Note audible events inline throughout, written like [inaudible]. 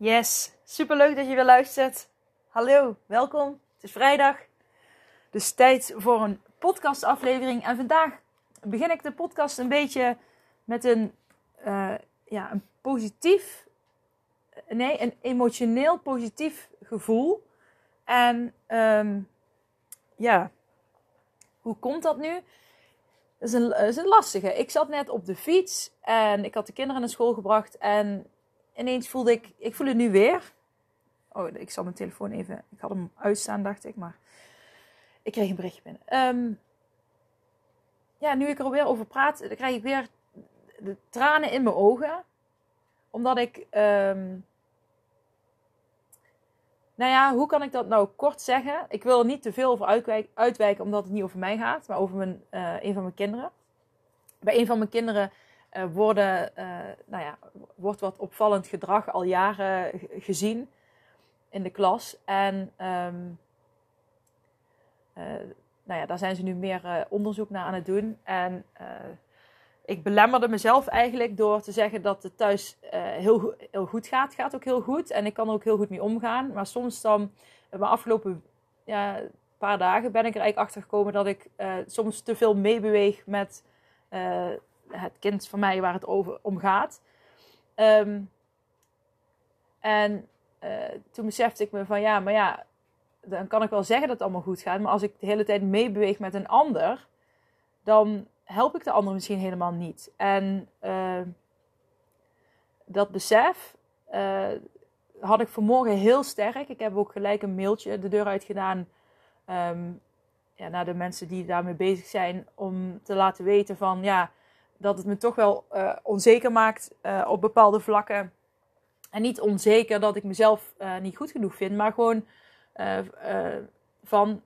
Yes, superleuk dat je weer luistert. Hallo, welkom. Het is vrijdag. Dus tijd voor een podcastaflevering. En vandaag begin ik de podcast een beetje met een, uh, ja, een positief, nee, een emotioneel positief gevoel. En um, ja, hoe komt dat nu? Dat is, een, is een lastige. Ik zat net op de fiets en ik had de kinderen naar school gebracht en ineens voelde ik, ik voel het nu weer. Oh, ik zal mijn telefoon even, ik had hem uitstaan dacht ik, maar ik kreeg een berichtje binnen. Ehm, ja, nu ik er weer over praat, dan krijg ik weer de tranen in mijn ogen. Omdat ik, um, nou ja, hoe kan ik dat nou kort zeggen? Ik wil er niet te veel over uitwijken, uitwijken omdat het niet over mij gaat, maar over mijn, uh, een van mijn kinderen. Bij een van mijn kinderen worden, uh, nou ja, wordt wat opvallend gedrag al jaren gezien in de klas. En um, uh, nou ja, daar zijn ze nu meer onderzoek naar aan het doen. En ik belemmerde mezelf eigenlijk door te zeggen dat het thuis heel, heel goed gaat. Gaat ook heel goed en ik kan er ook heel goed mee omgaan. Maar soms dan, de afgelopen ja, paar dagen ben ik er eigenlijk achter gekomen dat ik soms te veel meebeweeg met het kind van mij waar het over om gaat. Um, en uh, toen besefte ik me van ja, maar ja, dan kan ik wel zeggen dat het allemaal goed gaat. Maar als ik de hele tijd meebeweeg met een ander, dan help ik de ander misschien helemaal niet. En uh, dat besef uh, had ik vanmorgen heel sterk. Ik heb ook gelijk een mailtje de deur uit gedaan. Um, ja, naar de mensen die daarmee bezig zijn. Om te laten weten van ja, dat het me toch wel uh, onzeker maakt uh, op bepaalde vlakken. En niet onzeker dat ik mezelf uh, niet goed genoeg vind, maar gewoon van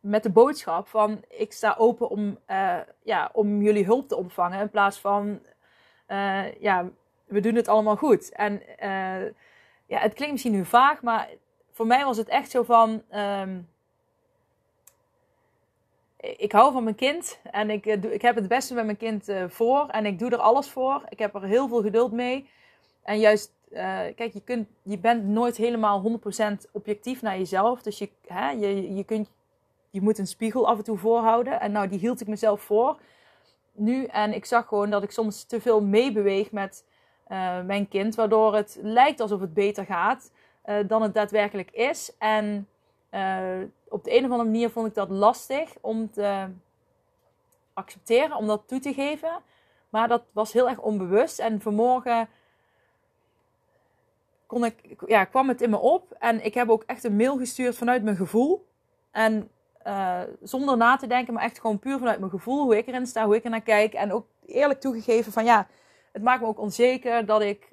met de boodschap van ik sta open om, ja, om jullie hulp te ontvangen in plaats van ja, we doen het allemaal goed. En ja, het klinkt misschien nu vaag, maar voor mij was het echt zo van. Um, ik hou van mijn kind en ik, eh, ik heb het beste met mijn kind uh, voor en ik doe er alles voor. Ik heb er heel veel geduld mee. En juist, uh, kijk, je, kunt, je bent nooit helemaal 100% objectief naar jezelf. Dus je, hè, je, je, kunt, je moet een spiegel af en toe voorhouden. En nou, die hield ik mezelf voor nu. En ik zag gewoon dat ik soms te veel meebeweeg met mijn kind. Waardoor het lijkt alsof het beter gaat dan het daadwerkelijk is. En op de een of andere manier vond ik dat lastig om te accepteren, om dat toe te geven. Maar dat was heel erg onbewust. En vanmorgen kon ik, ja, kwam het in me op. En ik heb ook echt een mail gestuurd vanuit mijn gevoel. En uh, zonder na te denken, maar echt gewoon puur vanuit mijn gevoel. Hoe ik erin sta, hoe ik er naar kijk. En ook eerlijk toegegeven van ja, het maakt me ook onzeker dat ik,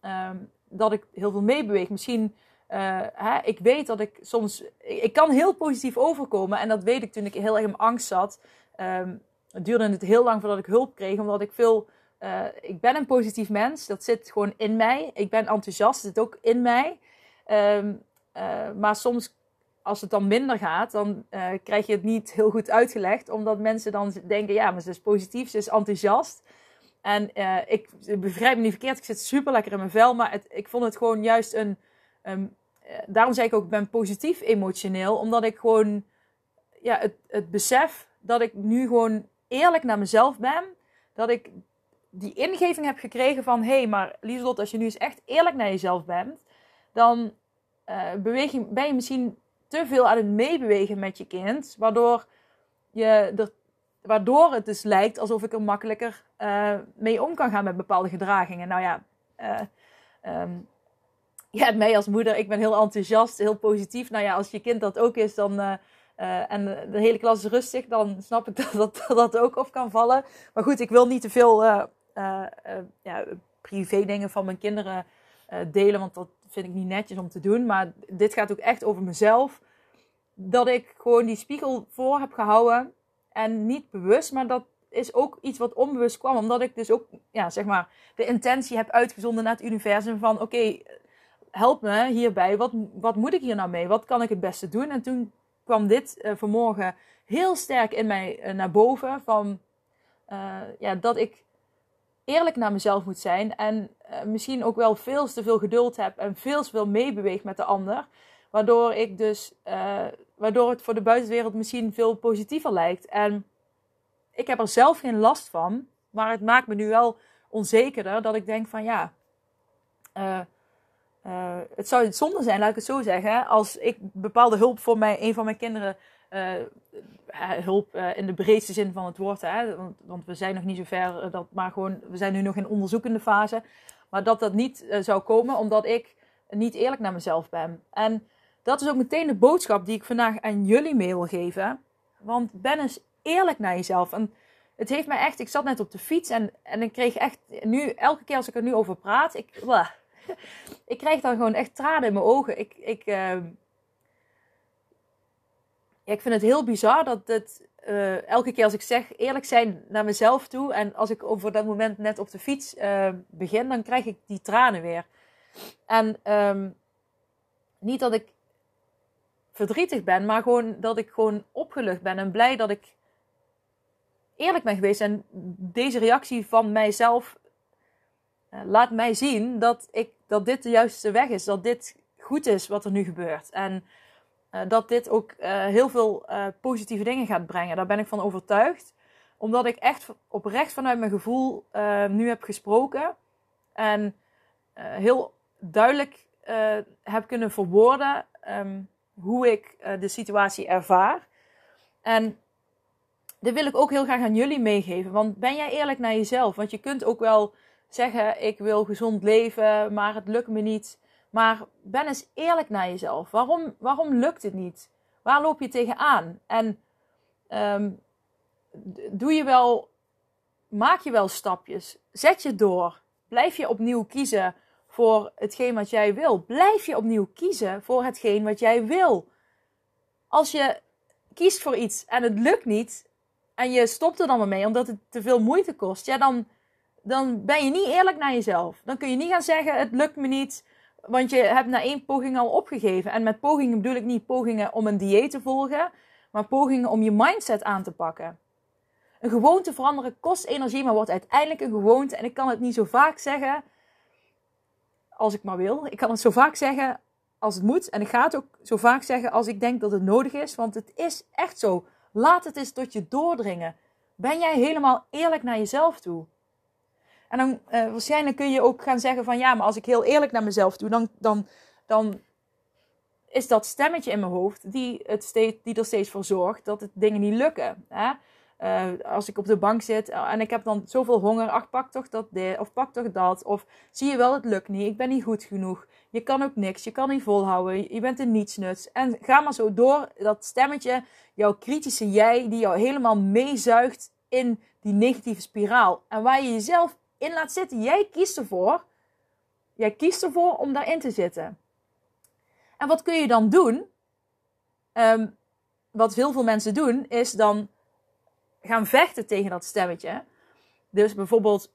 um, dat ik heel veel meebeweeg. Misschien uh, hè, ik weet dat ik soms. Ik kan heel positief overkomen. En dat weet ik toen ik heel erg in angst zat. Um, het duurde het heel lang voordat ik hulp kreeg. Omdat ik veel. Uh, ik ben een positief mens. Dat zit gewoon in mij. Ik ben enthousiast. Dat zit ook in mij. Um, uh, maar soms. Als het dan minder gaat, dan krijg je het niet heel goed uitgelegd. Omdat mensen dan denken: ja, maar ze is positief, ze is enthousiast. En ik begrijp me niet verkeerd, ik zit super lekker in mijn vel. Maar het, ik vond het gewoon juist een, eh, daarom zeg ik ook, ik ben positief emotioneel. Omdat ik gewoon ja, het, het besef dat ik nu gewoon eerlijk naar mezelf ben. Dat ik die ingeving heb gekregen van... Hé, hey, maar Lieselot, als je nu eens echt eerlijk naar jezelf bent... Dan uh, beweeg je, ben je misschien te veel aan het meebewegen met je kind. Waardoor, je er, waardoor het dus lijkt alsof ik er makkelijker uh, mee om kan gaan met bepaalde gedragingen. Nou ja... Um, ja, mij als moeder, ik ben heel enthousiast, heel positief. Nou ja, als je kind dat ook is, dan. Uh, uh, en de hele klas is rustig, dan snap ik [laughs] dat dat, dat ook op kan vallen. Maar goed, ik wil niet te veel uh, ja, privé dingen van mijn kinderen delen, want dat vind ik niet netjes om te doen. Maar dit gaat ook echt over mezelf. Dat ik gewoon die spiegel voor heb gehouden. En niet bewust, maar dat is ook iets wat onbewust kwam. Omdat ik dus ook, ja, zeg maar, de intentie heb uitgezonden naar het universum van... Oké, help me hierbij. Wat, wat moet ik hier nou mee? Wat kan ik het beste doen? En toen kwam dit uh, vanmorgen heel sterk in mij uh, naar boven. Van uh, ja, dat ik eerlijk naar mezelf moet zijn. En misschien ook wel veel te veel geduld heb en veel te veel meebeweeg met de ander. Waardoor ik dus, waardoor het voor de buitenwereld misschien veel positiever lijkt. En ik heb er zelf geen last van. Maar het maakt me nu wel onzekerder dat ik denk van ja. Uh, het zou zonde zijn, laat ik het zo zeggen, als ik bepaalde hulp voor mij, een van mijn kinderen, uh, hulp uh, in de breedste zin van het woord, hè, want, want, we zijn nog niet zo ver, dat, maar gewoon, we zijn nu nog in onderzoekende fase, maar dat dat niet zou komen omdat ik niet eerlijk naar mezelf ben. En dat is ook meteen de boodschap die ik vandaag aan jullie mee wil geven, want ben eens eerlijk naar jezelf. En het heeft mij echt, ik zat net op de fiets en, en ik kreeg echt, nu, elke keer als ik er nu over praat, ik, [laughs] ik krijg dan gewoon echt tranen in mijn ogen. Ik, ik, ja, ik vind het heel bizar dat het uh, elke keer als ik zeg eerlijk zijn naar mezelf toe. En als ik over dat moment net op de fiets uh, begin, dan krijg ik die tranen weer. En um, niet dat ik verdrietig ben, maar gewoon dat ik gewoon opgelucht ben en blij dat ik eerlijk ben geweest. En deze reactie van mijzelf laat mij zien dat, ik, dat dit de juiste weg is. Dat dit goed is wat er nu gebeurt. En uh, dat dit ook uh, heel veel positieve dingen gaat brengen. Daar ben ik van overtuigd. Omdat ik echt oprecht vanuit mijn gevoel nu heb gesproken. En heel duidelijk heb kunnen verwoorden um, hoe ik de situatie ervaar. En dit wil ik ook heel graag aan jullie meegeven. Want ben jij eerlijk naar jezelf? Want je kunt ook wel zeggen: Ik wil gezond leven, maar het lukt me niet. Maar ben eens eerlijk naar jezelf. Waarom, waarom lukt het niet? Waar loop je tegenaan? En um, doe je wel, maak je wel stapjes? Zet je door? Blijf je opnieuw kiezen voor hetgeen wat jij wil? Blijf je opnieuw kiezen voor hetgeen wat jij wil? Als je kiest voor iets en het lukt niet en je stopt er dan maar mee omdat het te veel moeite kost, ja, dan dan ben je niet eerlijk naar jezelf. Dan kun je niet gaan zeggen: het lukt me niet, want je hebt na één poging al opgegeven. En met pogingen bedoel ik niet pogingen om een dieet te volgen, maar pogingen om je mindset aan te pakken. Een gewoonte veranderen kost energie, maar wordt uiteindelijk een gewoonte. En ik kan het niet zo vaak zeggen als ik maar wil. Ik kan het zo vaak zeggen als het moet. En ik ga het ook zo vaak zeggen als ik denk dat het nodig is. Want het is echt zo. Laat het eens tot je doordringen. Ben jij helemaal eerlijk naar jezelf toe? En dan waarschijnlijk kun je ook gaan zeggen van ja, maar als ik heel eerlijk naar mezelf doe, dan, dan, dan is dat stemmetje in mijn hoofd die, het steeds, die er steeds voor zorgt dat het dingen niet lukken. Hè? Uh, als ik op de bank zit en ik heb dan zoveel honger, ach pak toch dat dit, of pak toch dat, of zie je wel, het lukt niet, ik ben niet goed genoeg, je kan ook niks, je kan niet volhouden, je bent een nietsnuts. En ga maar zo door, dat stemmetje, jouw kritische jij, die jou helemaal meezuigt in die negatieve spiraal. En waar je jezelf in laat zitten. Jij kiest ervoor. Jij kiest ervoor om daarin te zitten. En wat kun je dan doen? Um, wat heel veel mensen doen, is dan gaan vechten tegen dat stemmetje. Dus bijvoorbeeld,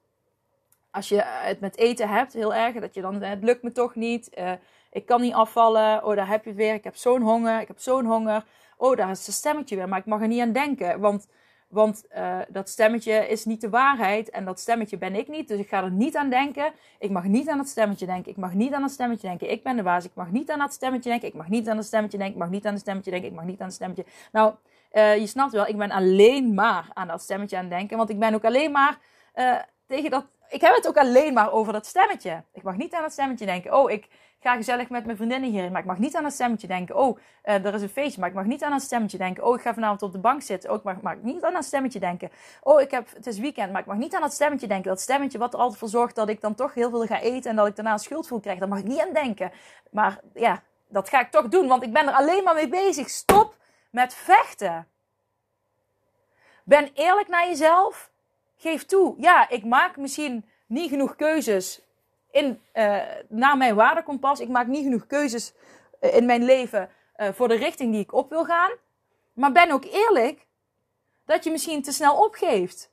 als je het met eten hebt, heel erg, dat je dan, het lukt me toch niet, uh, ik kan niet afvallen, oh daar heb je het weer, ik heb zo'n honger, ik heb zo'n honger, oh daar is het stemmetje weer, maar ik mag er niet aan denken, want want uh, dat stemmetje is niet de waarheid en dat stemmetje ben ik niet. Dus ik ga er niet aan denken. Ik mag niet aan dat stemmetje denken. Ik mag niet aan dat stemmetje denken. Ik ben de baas. Ik mag niet aan dat stemmetje denken. Ik mag niet aan dat stemmetje denken. Ik mag niet aan dat stemmetje denken. Ik mag niet aan het stemmetje. Nou, uh, je snapt wel, ik ben alleen maar aan dat stemmetje aan het denken. Want ik ben ook alleen maar uh, tegen dat. Ik heb het ook alleen maar over dat stemmetje. Ik mag niet aan dat stemmetje denken. Oh, ik ga gezellig met mijn vriendinnen hierin. Maar ik mag niet aan dat stemmetje denken. Oh, uh, er is een feestje. Maar ik mag niet aan dat stemmetje denken. Oh, ik ga vanavond op de bank zitten. Oh, ik mag, mag niet aan dat stemmetje denken. Oh, ik heb, het is weekend. Maar ik mag niet aan dat stemmetje denken. Dat stemmetje wat er altijd voor zorgt dat ik dan toch heel veel ga eten. En dat ik daarna schuldvoel krijg. Daar mag ik niet aan denken. Maar ja, dat ga ik toch doen. Want ik ben er alleen maar mee bezig. Stop met vechten. Ben eerlijk naar jezelf. Geef toe. Ja, ik maak misschien niet genoeg keuzes in, uh, naar mijn waardekompas. Ik maak niet genoeg keuzes uh, in mijn leven uh, voor de richting die ik op wil gaan. Maar ben ook eerlijk dat je misschien te snel opgeeft.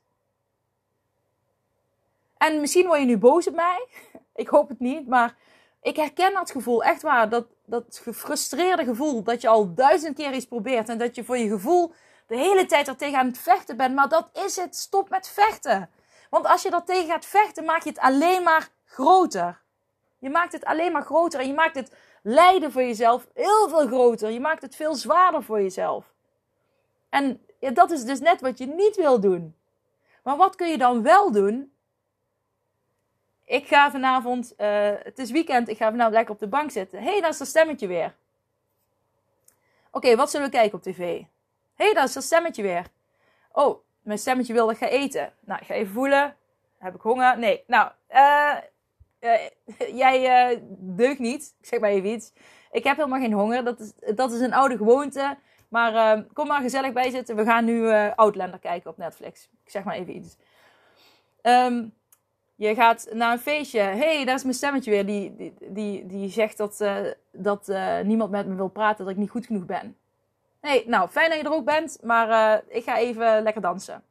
En misschien word je nu boos op mij. [laughs] ik hoop het niet, maar ik herken dat gevoel echt waar. Dat, dat gefrustreerde gevoel dat je al duizend keer iets probeert en dat je voor je gevoel de hele tijd er tegen aan het vechten bent. Maar dat is het. Stop met vechten. Want als je dat tegen gaat vechten, maak je het alleen maar groter. Je maakt het alleen maar groter en je maakt het lijden voor jezelf heel veel groter. Je maakt het veel zwaarder voor jezelf. En dat is dus net wat je niet wil doen. Maar wat kun je dan wel doen? Ik ga vanavond, uh, het is weekend, ik ga vanavond lekker op de bank zitten. Hé, hey, daar is dat stemmetje weer. Oké, wat zullen we kijken op tv? Hey, daar is dat stemmetje weer. Oh, mijn stemmetje wil dat ik ga eten. Nou, ik ga even voelen. Heb ik honger? Nee. Nou, uh, uh, [laughs] jij uh, deugt niet. Ik zeg maar even iets. Ik heb helemaal geen honger. Dat is, dat is een oude gewoonte. Maar kom maar gezellig bij zitten. We gaan nu Outlander kijken op Netflix. Ik zeg maar even iets. Um, je gaat naar een feestje. Hé, hey, daar is mijn stemmetje weer. Die, die, die, die zegt dat, dat niemand met me wil praten. Dat ik niet goed genoeg ben. Hey, nou, fijn dat je er ook bent. Maar ik ga even lekker dansen.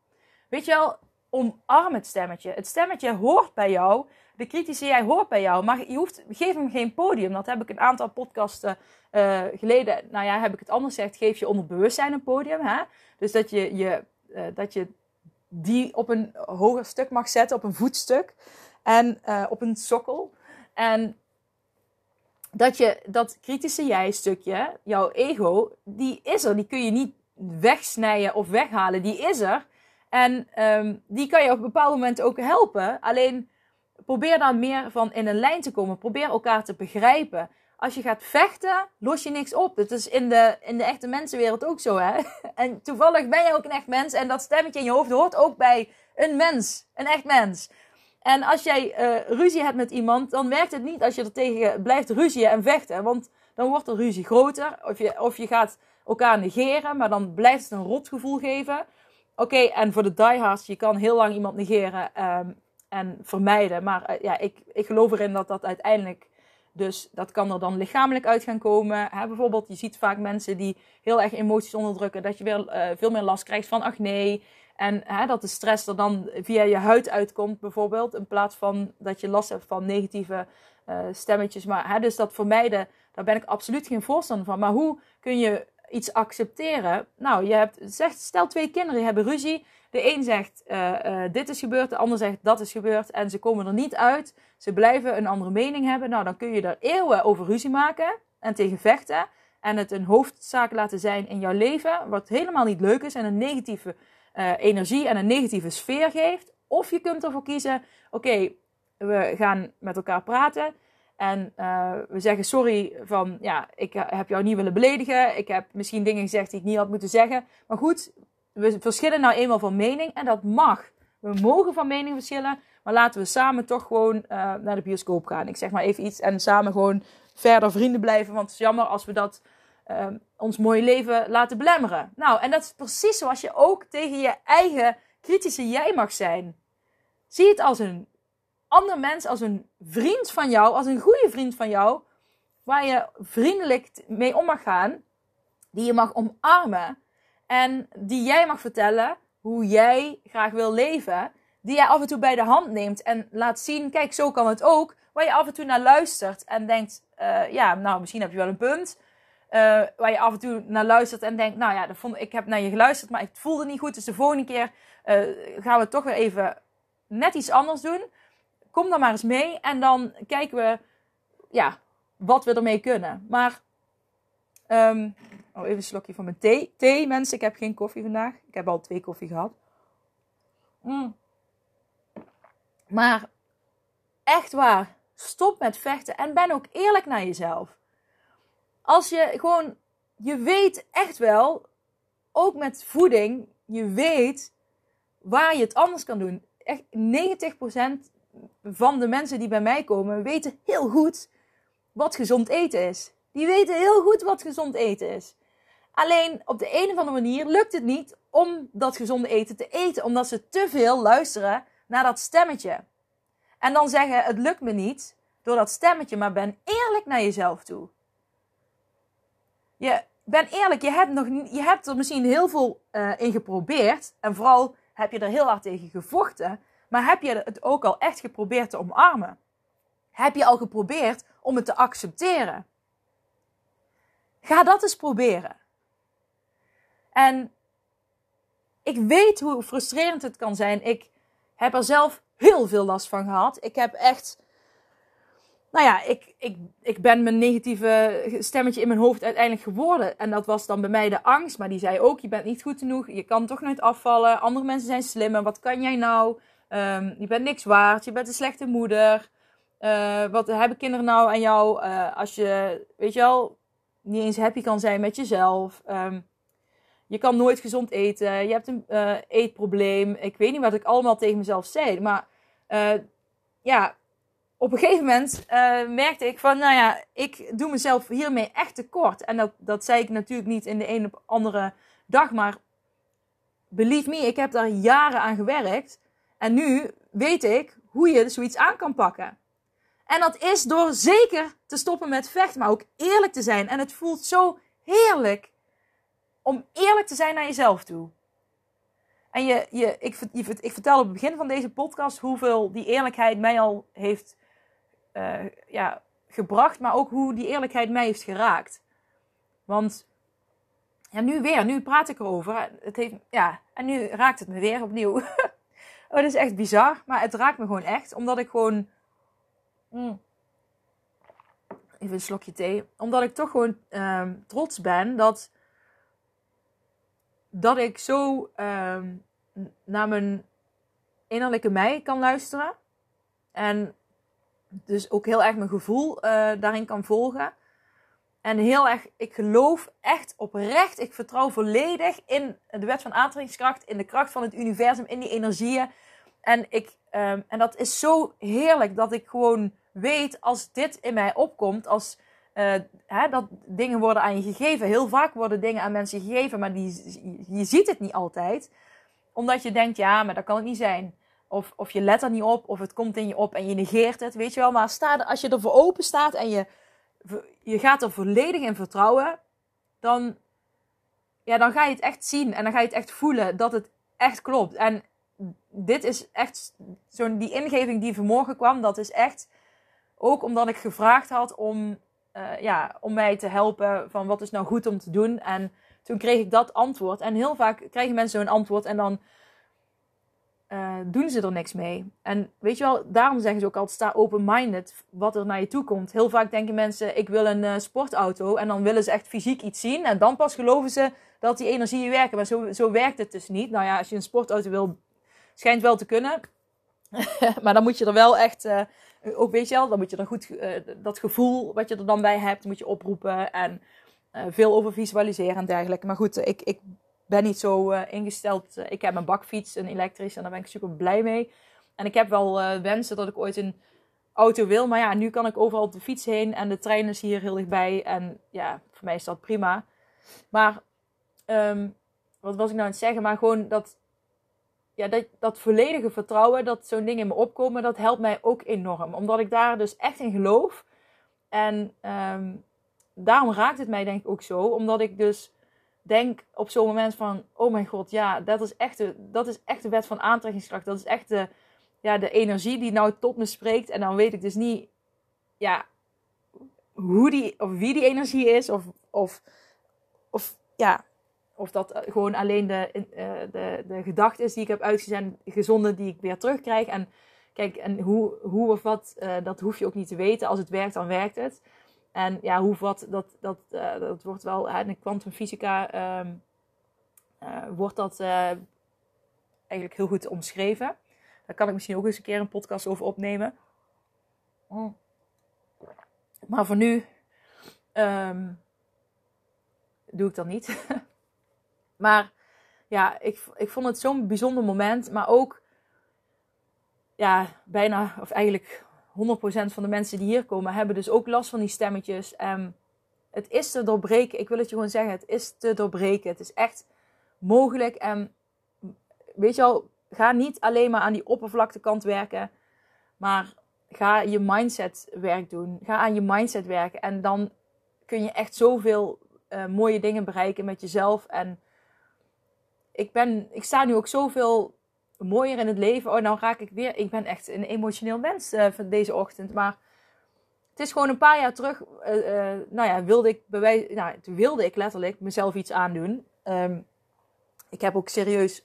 Weet je wel, omarm het stemmetje. Het stemmetje hoort bij jou. De kritische jij hoort bij jou. Maar je hoeft, geef hem geen podium. Dat heb ik een aantal podcasten uh, geleden. Nou ja, heb ik het anders gezegd. Geef je onder bewustzijn een podium. Hè? Dus dat je, je, uh, dat je die op een hoger stuk mag zetten. Op een voetstuk. En op een sokkel. En dat je dat kritische jij stukje, jouw ego, die is er. Die kun je niet wegsnijden of weghalen. Die is er. En um, die kan je op bepaalde momenten ook helpen. Alleen probeer dan meer van in een lijn te komen. Probeer elkaar te begrijpen. Als je gaat vechten, los je niks op. Dat is in de, in de echte mensenwereld ook zo, hè? [laughs] En toevallig ben je ook een echt mens. En dat stemmetje in je hoofd hoort ook bij een mens. Een echt mens. En als jij uh, ruzie hebt met iemand, dan werkt het niet als je er tegen blijft ruzien en vechten. Want dan wordt de ruzie groter. Of je, of je gaat elkaar negeren, maar dan blijft het een rotgevoel geven. Oké, en voor de diehards, je kan heel lang iemand negeren um, en vermijden. Maar uh, ja, ik, ik geloof erin dat dat uiteindelijk... Dus dat kan er dan lichamelijk uit gaan komen. Hè, bijvoorbeeld, je ziet vaak mensen die heel erg emoties onderdrukken. Dat je weer uh, veel meer last krijgt van acne. En hè, dat de stress er dan via je huid uitkomt, bijvoorbeeld. In plaats van dat je last hebt van negatieve uh, stemmetjes. Maar hè, dus dat vermijden, daar ben ik absoluut geen voorstander van. Maar hoe kun je iets accepteren. Nou, je hebt, zegt, stel twee kinderen hebben ruzie. De een zegt uh, uh, dit is gebeurd, de ander zegt dat is gebeurd. En ze komen er niet uit. Ze blijven een andere mening hebben. Nou, dan kun je er eeuwen over ruzie maken en tegen vechten. En het een hoofdzaak laten zijn in jouw leven. Wat helemaal niet leuk is en een negatieve uh, energie en een negatieve sfeer geeft. Of je kunt ervoor kiezen, oké, we gaan met elkaar praten. En uh, we zeggen sorry van, ja, ik heb jou niet willen beledigen. Ik heb misschien dingen gezegd die ik niet had moeten zeggen. Maar goed, we verschillen nou eenmaal van mening en dat mag. We mogen van mening verschillen, maar laten we samen toch gewoon uh, naar de bioscoop gaan. Ik zeg maar even iets en samen gewoon verder vrienden blijven. Want het is jammer als we dat uh, ons mooie leven laten belemmeren. Nou, en dat is precies zoals je ook tegen je eigen kritische jij mag zijn. Zie het als een ander mens als een vriend van jou, als een goede vriend van jou, waar je vriendelijk mee om mag gaan, die je mag omarmen en die jij mag vertellen hoe jij graag wil leven, die jij af en toe bij de hand neemt en laat zien, kijk, zo kan het ook, waar je af en toe naar luistert en denkt, uh, ja, nou, misschien heb je wel een punt. Uh, waar je af en toe naar luistert en denkt, nou ja, vond, ik heb naar je geluisterd, maar ik voelde niet goed. Dus de volgende keer uh, gaan we toch weer even net iets anders doen kom dan maar eens mee en dan kijken we ja, wat we ermee kunnen. Maar, um, oh, even een slokje van mijn thee. Thee, mensen, ik heb geen koffie vandaag. Ik heb al twee koffie gehad. Mm. Maar, echt waar, stop met vechten en ben ook eerlijk naar jezelf. Als je gewoon, je weet echt wel, ook met voeding, je weet waar je het anders kan doen. Echt 90% van de mensen die bij mij komen weten heel goed wat gezond eten is. Die weten heel goed wat gezond eten is. Alleen op de een of andere manier lukt het niet om dat gezonde eten te eten, omdat ze te veel luisteren naar dat stemmetje. En dan zeggen: Het lukt me niet door dat stemmetje, maar ben eerlijk naar jezelf toe. Je ben eerlijk, je hebt, nog, je hebt er misschien heel veel uh, in geprobeerd. En vooral heb je er heel hard tegen gevochten. Maar heb je het ook al echt geprobeerd te omarmen? Heb je al geprobeerd om het te accepteren? Ga dat eens proberen. En ik weet hoe frustrerend het kan zijn. Ik heb er zelf heel veel last van gehad. Ik heb echt. Nou ja, ik, ik, ik ben mijn negatieve stemmetje in mijn hoofd uiteindelijk geworden. En dat was dan bij mij de angst. Maar die zei ook: je bent niet goed genoeg. Je kan toch nooit afvallen. Andere mensen zijn slimmer. Wat kan jij nou? Um, je bent niks waard. Je bent een slechte moeder. Uh, wat hebben kinderen nou aan jou uh, als je, weet je wel, niet eens happy kan zijn met jezelf? Um, je kan nooit gezond eten. Je hebt een uh, eetprobleem. Ik weet niet wat ik allemaal tegen mezelf zei. Maar ja, op een gegeven moment merkte ik van, nou ja, ik doe mezelf hiermee echt tekort. En dat, dat zei ik natuurlijk niet in de een op andere dag. Maar believe me, ik heb daar jaren aan gewerkt. En nu weet ik hoe je zoiets aan kan pakken. En dat is door zeker te stoppen met vechten, maar ook eerlijk te zijn. En het voelt zo heerlijk om eerlijk te zijn naar jezelf toe. En je, je, ik, je, ik vertel op het begin van deze podcast hoeveel die eerlijkheid mij al heeft uh, ja, gebracht, maar ook hoe die eerlijkheid mij heeft geraakt. Want ja, nu weer, nu praat ik erover. Het heeft, ja, en nu raakt het me weer opnieuw. [laughs] Oh, dat is echt bizar. Maar het raakt me gewoon echt. Omdat ik gewoon. Mm, even een slokje thee. Omdat ik toch gewoon uh, trots ben dat. Dat ik zo uh, naar mijn innerlijke mij kan luisteren. En dus ook heel erg mijn gevoel uh, daarin kan volgen. En heel erg, ik geloof echt oprecht, ik vertrouw volledig in de wet van aantrekkingskracht, in de kracht van het universum, in die energieën. En, ik, um, en dat is zo heerlijk dat ik gewoon weet als dit in mij opkomt, als uh, hè, dat dingen worden aan je gegeven. Heel vaak worden dingen aan mensen gegeven, maar die, je ziet het niet altijd. Omdat je denkt, ja, maar dat kan het niet zijn. Of, of je let er niet op, of het komt in je op en je negeert het, weet je wel. Maar sta als je er voor open staat en je, je gaat er volledig in vertrouwen, dan, ja, dan ga je het echt zien en dan ga je het echt voelen dat het echt klopt. En dit is echt zo'n die ingeving die vanmorgen kwam, dat is echt ook omdat ik gevraagd had om, uh, ja, om mij te helpen van wat is nou goed om te doen. En toen kreeg ik dat antwoord. En heel vaak krijgen mensen zo'n antwoord en dan doen ze er niks mee. En weet je wel, daarom zeggen ze ook altijd: sta open-minded wat er naar je toe komt. Heel vaak denken mensen: ik wil een uh, sportauto. En dan willen ze echt fysiek iets zien. En dan pas geloven ze dat die energieën werken. Maar zo, zo werkt het dus niet. Nou ja, als je een sportauto wil Schijnt wel te kunnen. [laughs] maar dan moet je er wel echt, uh, ook weet je wel, dan moet je er goed, uh, dat gevoel wat je er dan bij hebt, moet je oproepen. En veel over visualiseren en dergelijke. Maar goed, ik, ik ben niet zo ingesteld. ik heb een bakfiets, een elektrische, en daar ben ik super blij mee. En ik heb wel wensen dat ik ooit een auto wil. Maar ja, nu kan ik overal op de fiets heen. En de trein is hier heel dichtbij. En ja, voor mij is dat prima. Maar, um, wat was ik nou aan het zeggen? Maar gewoon dat ja, dat, dat volledige vertrouwen dat zo'n dingen in me opkomen, dat helpt mij ook enorm. Omdat ik daar dus echt in geloof. En um, daarom raakt het mij denk ik ook zo. Omdat ik dus denk op zo'n moment van, oh mijn god, ja, dat is echt de, dat is echt de wet van aantrekkingskracht. Dat is echt de, ja, de energie die nou tot me spreekt. En dan weet ik dus niet, ja, hoe die, of wie die energie is. Of, of, of ja, of dat eh, gewoon alleen de, uh, de, de gedachte is die ik heb uitgezend, gezonden, die ik weer terugkrijg. En kijk, en hoe, hoe of wat, uh, dat hoef je ook niet te weten. Als het werkt, dan werkt het. En ja, hoe wat, dat, dat, uh, dat wordt wel, in de kwantumfysica um, wordt dat eigenlijk heel goed omschreven. Daar kan ik misschien ook eens een keer een podcast over opnemen. Mm. Maar voor nu um, doe ik dat niet. [laughs] Maar ja, ik, ik vond het zo'n bijzonder moment. Maar ook, ja, bijna, of eigenlijk 100% van de mensen die hier komen, hebben dus ook last van die stemmetjes. En het is te doorbreken. Ik wil het je gewoon zeggen, het is te doorbreken. Het is echt mogelijk. En weet je al, ga niet alleen maar aan die oppervlaktekant werken. Maar ga je mindset werk doen. Ga aan je mindset werken. En dan kun je echt zoveel uh, mooie dingen bereiken met jezelf. En ik, ben, ik sta nu ook zoveel mooier in het leven. Oh, nou raak ik weer. Ik ben echt een emotioneel mens uh, van deze ochtend. Maar het is gewoon een paar jaar terug. Uh, nou ja, wilde ik bewijs, nou, wilde ik letterlijk mezelf iets aandoen. Um, ik heb ook serieus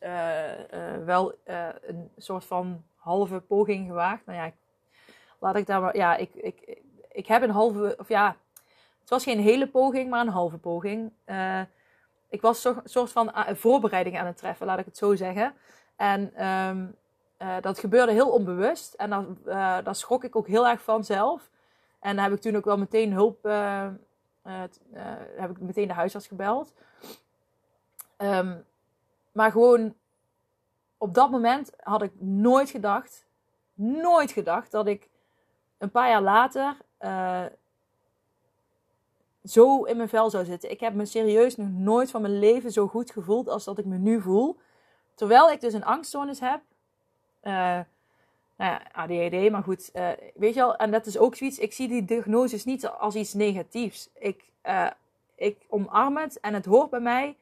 wel een soort van halve poging gewaagd. Nou ja, laat ik daar maar. Ja, ik, ik, ik heb een halve. Of ja, het was geen hele poging, maar een halve poging. ik was een soort van voorbereiding aan het treffen, laat ik het zo zeggen. En um, uh, dat gebeurde heel onbewust. En daar, uh, daar schrok ik ook heel erg van zelf. En dan heb ik toen ook wel meteen hulp. Uh, heb ik meteen de huisarts gebeld. Um, maar gewoon op dat moment had ik nooit gedacht. Nooit gedacht dat ik een paar jaar later zo in mijn vel zou zitten. Ik heb me serieus nog nooit van mijn leven zo goed gevoeld als dat ik me nu voel. Terwijl ik dus een angststoornis heb. Uh, nou ja, ADHD, maar goed. Uh, weet je wel, en dat is ook zoiets. Ik zie die diagnoses niet als iets negatiefs. Ik, uh, ik omarm het en het hoort bij mij.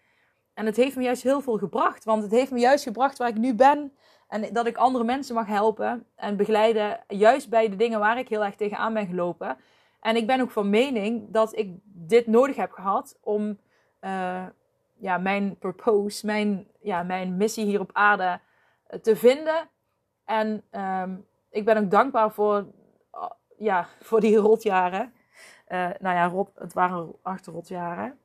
En het heeft me juist heel veel gebracht. Want het heeft me juist gebracht waar ik nu ben. En dat ik andere mensen mag helpen en begeleiden. Juist bij de dingen waar ik heel erg tegenaan ben gelopen. En ik ben ook van mening dat ik dit nodig heb gehad om ja, mijn purpose, mijn, ja, mijn missie hier op aarde eh, te vinden. En um, ik ben ook dankbaar voor, uh, ja, [laughs] voor die rotjaren. Uh, nou ja, het waren acht rotjaren.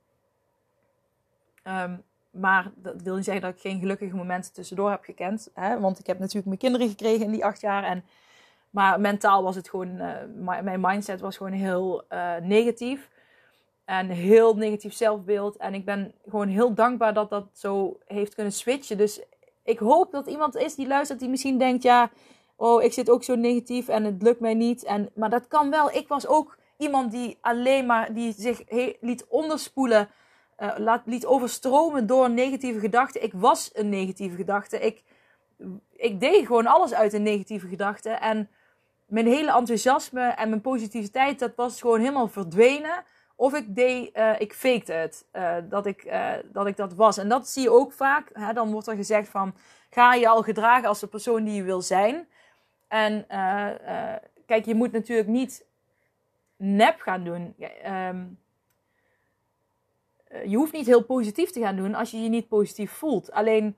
Um, maar dat wil niet zeggen dat ik geen gelukkige momenten tussendoor heb gekend. Hè? Want ik heb natuurlijk mijn kinderen gekregen in die acht jaar. En, maar mentaal was het gewoon, mijn mindset was gewoon heel negatief. En heel negatief zelfbeeld. En ik ben gewoon heel dankbaar dat dat zo heeft kunnen switchen. Dus ik hoop dat iemand is die luistert die misschien denkt: ja, oh, ik zit ook zo negatief en het lukt mij niet. En, maar dat kan wel. Ik was ook iemand die alleen maar die zich liet onderspoelen. Uh, laat, liet overstromen door negatieve gedachten. Ik was een negatieve gedachte. Ik, ik deed gewoon alles uit een negatieve gedachte. En mijn hele enthousiasme en mijn positiviteit, dat was gewoon helemaal verdwenen. Of ik deed, uh, ik faked het, uh, dat, ik, uh, dat ik dat was. En dat zie je ook vaak. Hè? Dan wordt er gezegd van, ga je al gedragen als de persoon die je wil zijn. En kijk, je moet natuurlijk niet nep gaan doen. Um, je hoeft niet heel positief te gaan doen als je je niet positief voelt. Alleen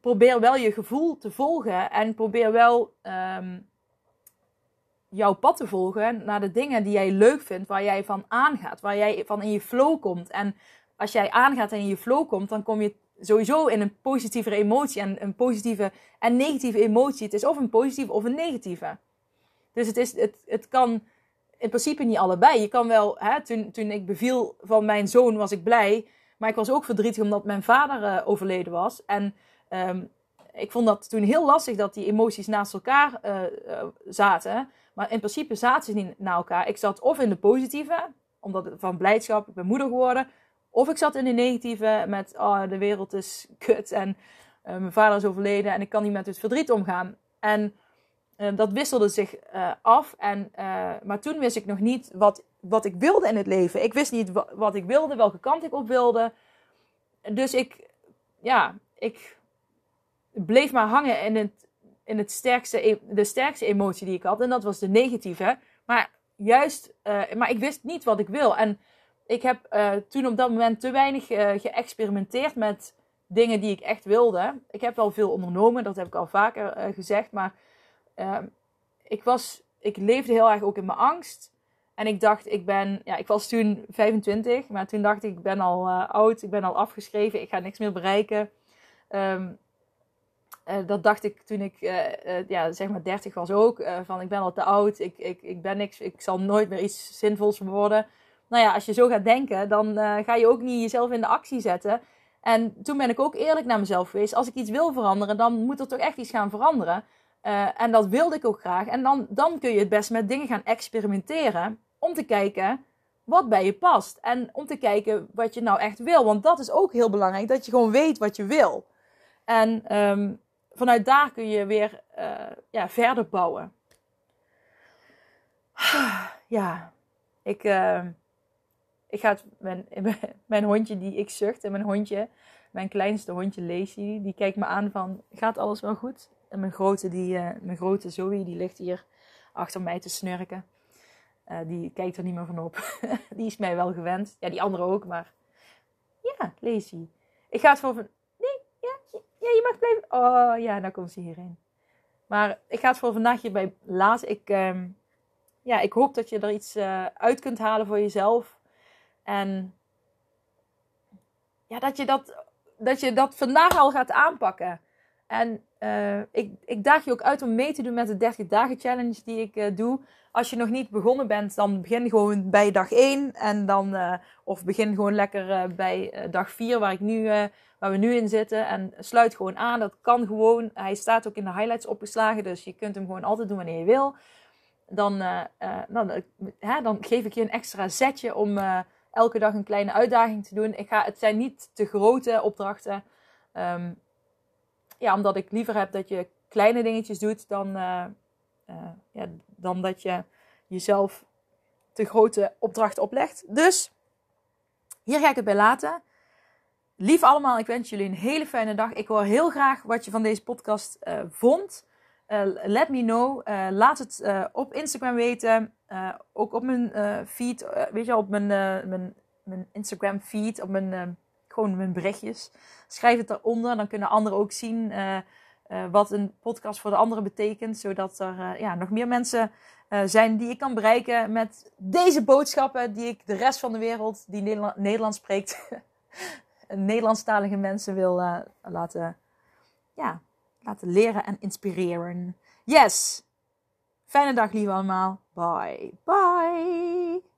probeer wel je gevoel te volgen en probeer wel um, jouw pad te volgen naar de dingen die jij leuk vindt, waar jij van aangaat, waar jij van in je flow komt. En als jij aangaat en in je flow komt, dan kom je sowieso in een positievere emotie en een positieve en negatieve emotie. Het is of een positieve of een negatieve. Dus het, is, het, het kan in principe niet allebei. Je kan wel, hè, toen, toen ik beviel van mijn zoon was ik blij, maar ik was ook verdrietig omdat mijn vader uh, overleden was. En um, ik vond dat toen heel lastig dat die emoties naast elkaar uh, uh, zaten. Maar in principe zaten ze niet naar elkaar. Ik zat of in de positieve, omdat van blijdschap, ik ben moeder geworden. Of ik zat in de negatieve met, oh, de wereld is kut en uh, mijn vader is overleden en ik kan niet met het verdriet omgaan. En uh, dat wisselde zich uh, af. En, maar toen wist ik nog niet wat, wat ik wilde in het leven. Ik wist niet wat ik wilde, welke kant ik op wilde. Dus ik, ja, ik bleef maar hangen in het in het sterkste, e-, de sterkste emotie die ik had. En dat was de negatieve. Maar juist, uh, maar ik wist niet wat ik wil. En ik heb uh, toen op dat moment te weinig uh, geëxperimenteerd met dingen die ik echt wilde. Ik heb wel veel ondernomen, dat heb ik al vaker gezegd. Maar ik, was, ik leefde heel erg ook in mijn angst. En ik dacht, ik ben, ja, ik was toen 25, maar toen dacht ik, ik ben al oud, ik ben al afgeschreven, ik ga niks meer bereiken. Um, uh, dat dacht ik toen ik uh, ja, zeg maar 30 was ook. van ik ben al te oud, ik, ik, ik ben niks, ik zal nooit meer iets zinvols worden. Nou ja, als je zo gaat denken, dan ga je ook niet jezelf in de actie zetten. En toen ben ik ook eerlijk naar mezelf geweest. Als ik iets wil veranderen, dan moet er toch echt iets gaan veranderen. en dat wilde ik ook graag. En dan, dan kun je het best met dingen gaan experimenteren. Om te kijken wat bij je past. En om te kijken wat je nou echt wil. Want dat is ook heel belangrijk. Dat je gewoon weet wat je wil. En um, vanuit daar kun je weer uh, ja, verder bouwen. [sighs] Ja, ik, uh, ik ga het, mijn, [laughs] mijn hondje die ik zucht en mijn hondje, mijn kleinste hondje Lacey, die kijkt me aan van, gaat alles wel goed? En mijn grote, die, uh, mijn grote Zoe, die ligt hier achter mij te snurken. Die kijkt er niet meer van op. [laughs] die is mij wel gewend. Ja, die andere ook, maar ja, Lacey. Ik ga het voor... Ja, je mag blijven. Oh ja, dan komt ze hierheen. Maar ik ga het voor vandaag hierbij laten. Ik, ehm, ja, ik hoop dat je er iets uh, uit kunt halen voor jezelf. En ja, dat je dat, dat je dat vandaag al gaat aanpakken. En uh, ik, ik daag je ook uit om mee te doen met de 30 dagen challenge die ik uh, doe. Als je nog niet begonnen bent, dan begin gewoon bij dag 1. En dan, uh, of begin gewoon lekker bij dag 4, waar, ik nu, waar we nu in zitten. En sluit gewoon aan. Dat kan gewoon. Hij staat ook in de highlights opgeslagen. Dus je kunt hem gewoon altijd doen wanneer je wil. Dan, dan, hè, dan geef ik je een extra zetje om elke dag een kleine uitdaging te doen. Ik ga, het zijn niet te grote opdrachten. Um, ja, omdat ik liever heb dat je kleine dingetjes doet dan, uh, uh, ja, dan dat je jezelf te grote opdrachten oplegt. Dus hier ga ik het bij laten. Lief allemaal, ik wens jullie een hele fijne dag. Ik hoor heel graag wat je van deze podcast uh, vond. let me know. laat het op Instagram weten. ook op mijn feed. weet je, op mijn, mijn, mijn Instagram feed. Op mijn gewoon mijn berichtjes. Schrijf het eronder, dan kunnen anderen ook zien uh, uh, wat een podcast voor de anderen betekent. Zodat er uh, ja, nog meer mensen zijn die ik kan bereiken met deze boodschappen. Die ik de rest van de wereld die Nederland, Nederlands spreekt, [laughs] Nederlandstalige mensen wil laten, ja, laten leren en inspireren. Yes! Fijne dag, lieve allemaal. Bye. Bye.